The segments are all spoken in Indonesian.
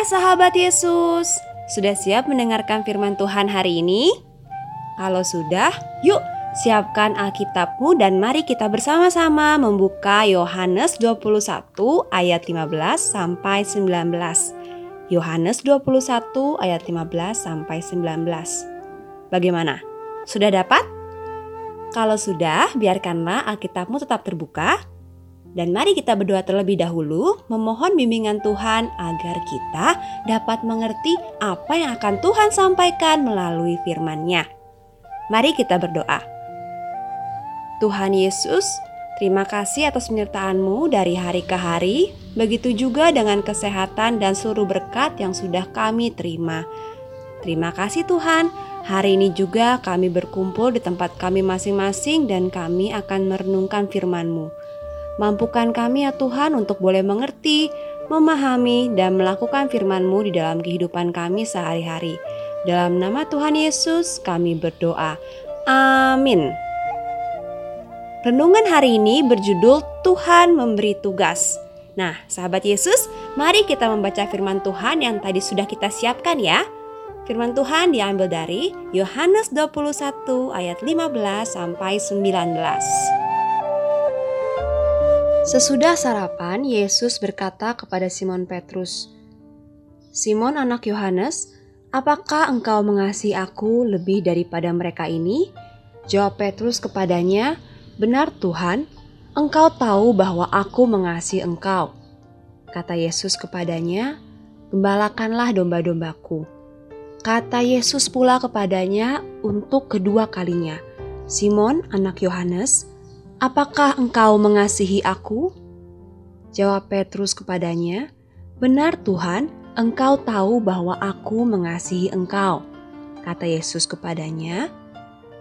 Hai sahabat Yesus, sudah siap mendengarkan firman Tuhan hari ini? Kalau sudah, yuk siapkan Alkitabmu dan mari kita bersama-sama membuka Yohanes 21 ayat 15 sampai 19. Yohanes 21 ayat 15 sampai 19. Bagaimana? Sudah dapat? Kalau sudah, biarkanlah Alkitabmu tetap terbuka dan mari kita berdoa terlebih dahulu, memohon bimbingan Tuhan agar kita dapat mengerti apa yang akan Tuhan sampaikan melalui firman-Nya. Mari kita berdoa. Tuhan Yesus, terima kasih atas penyertaan-Mu dari hari ke hari, begitu juga dengan kesehatan dan seluruh berkat yang sudah kami terima. Terima kasih Tuhan, hari ini juga kami berkumpul di tempat kami masing-masing dan kami akan merenungkan firman-Mu. Mampukan kami ya Tuhan untuk boleh mengerti, memahami, dan melakukan firman-Mu di dalam kehidupan kami sehari-hari. Dalam nama Tuhan Yesus kami berdoa. Amin. Renungan hari ini berjudul Tuhan memberi tugas. Nah, sahabat Yesus, mari kita membaca firman Tuhan yang tadi sudah kita siapkan ya. Firman Tuhan diambil dari Yohanes 21 ayat 15 sampai 19. Sesudah sarapan, Yesus berkata kepada Simon Petrus, "Simon, anak Yohanes, apakah engkau mengasihi Aku lebih daripada mereka ini?" Jawab Petrus kepadanya, "Benar, Tuhan, Engkau tahu bahwa Aku mengasihi Engkau." Kata Yesus kepadanya, "Gembalakanlah domba-dombaku." Kata Yesus pula kepadanya untuk kedua kalinya, "Simon, anak Yohanes, Apakah engkau mengasihi aku? Jawab Petrus kepadanya, Benar Tuhan, engkau tahu bahwa aku mengasihi engkau. Kata Yesus kepadanya,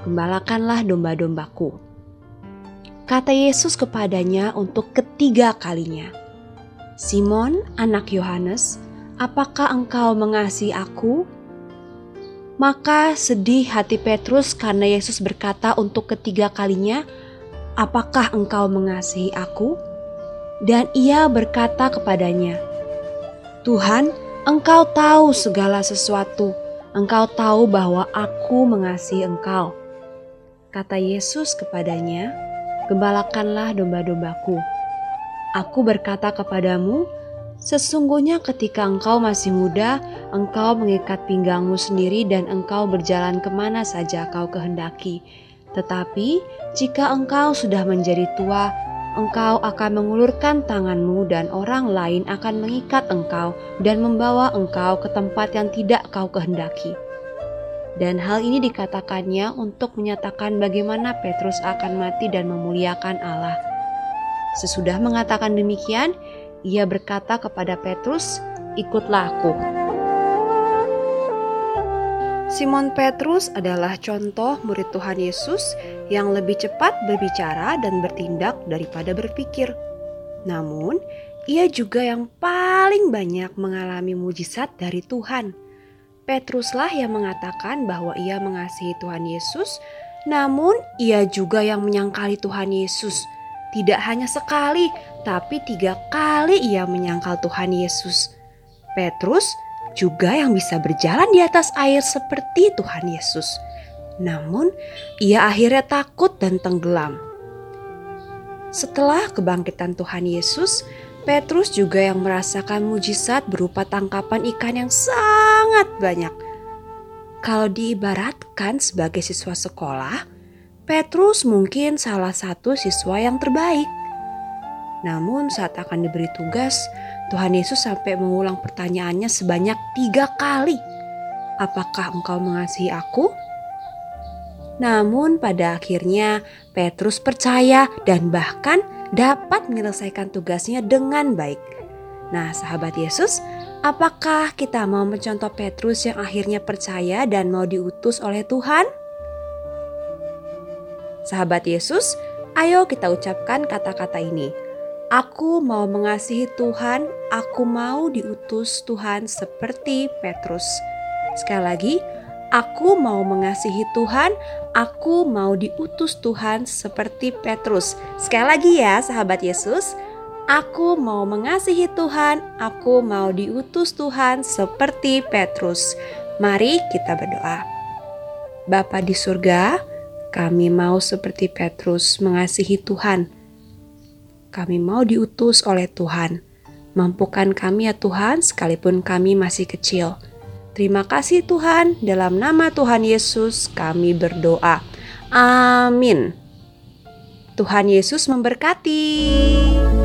Gembalakanlah domba-dombaku. Kata Yesus kepadanya untuk ketiga kalinya, Simon, anak Yohanes, apakah engkau mengasihi aku? Maka sedih hati Petrus karena Yesus berkata untuk ketiga kalinya, apakah engkau mengasihi aku? Dan ia berkata kepadanya, Tuhan, engkau tahu segala sesuatu. Engkau tahu bahwa aku mengasihi engkau. Kata Yesus kepadanya, Gembalakanlah domba-dombaku. Aku berkata kepadamu, Sesungguhnya ketika engkau masih muda, engkau mengikat pinggangmu sendiri dan engkau berjalan ke mana saja kau kehendaki. Tetapi jika engkau sudah menjadi tua, engkau akan mengulurkan tanganmu dan orang lain akan mengikat engkau dan membawa engkau ke tempat yang tidak kau kehendaki. Dan hal ini dikatakannya untuk menyatakan bagaimana Petrus akan mati dan memuliakan Allah. Sesudah mengatakan demikian, ia berkata kepada Petrus, "Ikutlah aku." Simon Petrus adalah contoh murid Tuhan Yesus yang lebih cepat berbicara dan bertindak daripada berpikir. Namun, ia juga yang paling banyak mengalami mujizat dari Tuhan. Petruslah yang mengatakan bahwa ia mengasihi Tuhan Yesus, namun ia juga yang menyangkali Tuhan Yesus. Tidak hanya sekali, tapi tiga kali ia menyangkal Tuhan Yesus. Petrus juga yang bisa berjalan di atas air seperti Tuhan Yesus. Namun, ia akhirnya takut dan tenggelam. Setelah kebangkitan Tuhan Yesus, Petrus juga yang merasakan mujizat berupa tangkapan ikan yang sangat banyak. Kalau diibaratkan sebagai siswa sekolah, Petrus mungkin salah satu siswa yang terbaik. Namun saat akan diberi tugas, Tuhan Yesus sampai mengulang pertanyaannya sebanyak tiga kali. Apakah engkau mengasihi aku? Namun pada akhirnya Petrus percaya dan bahkan dapat menyelesaikan tugasnya dengan baik. Nah sahabat Yesus, apakah kita mau mencontoh Petrus yang akhirnya percaya dan mau diutus oleh Tuhan? Sahabat Yesus, ayo kita ucapkan kata-kata ini. Aku mau mengasihi Tuhan, aku mau diutus Tuhan seperti Petrus. Sekali lagi, aku mau mengasihi Tuhan, aku mau diutus Tuhan seperti Petrus. Sekali lagi ya, sahabat Yesus, Aku mau mengasihi Tuhan, aku mau diutus Tuhan seperti Petrus. Mari kita berdoa. Bapa di surga, kami mau seperti Petrus mengasihi Tuhan. Kami mau diutus oleh Tuhan. Mampukan kami ya Tuhan, sekalipun kami masih kecil. Terima kasih Tuhan, dalam nama Tuhan Yesus kami berdoa. Amin. Tuhan Yesus memberkati.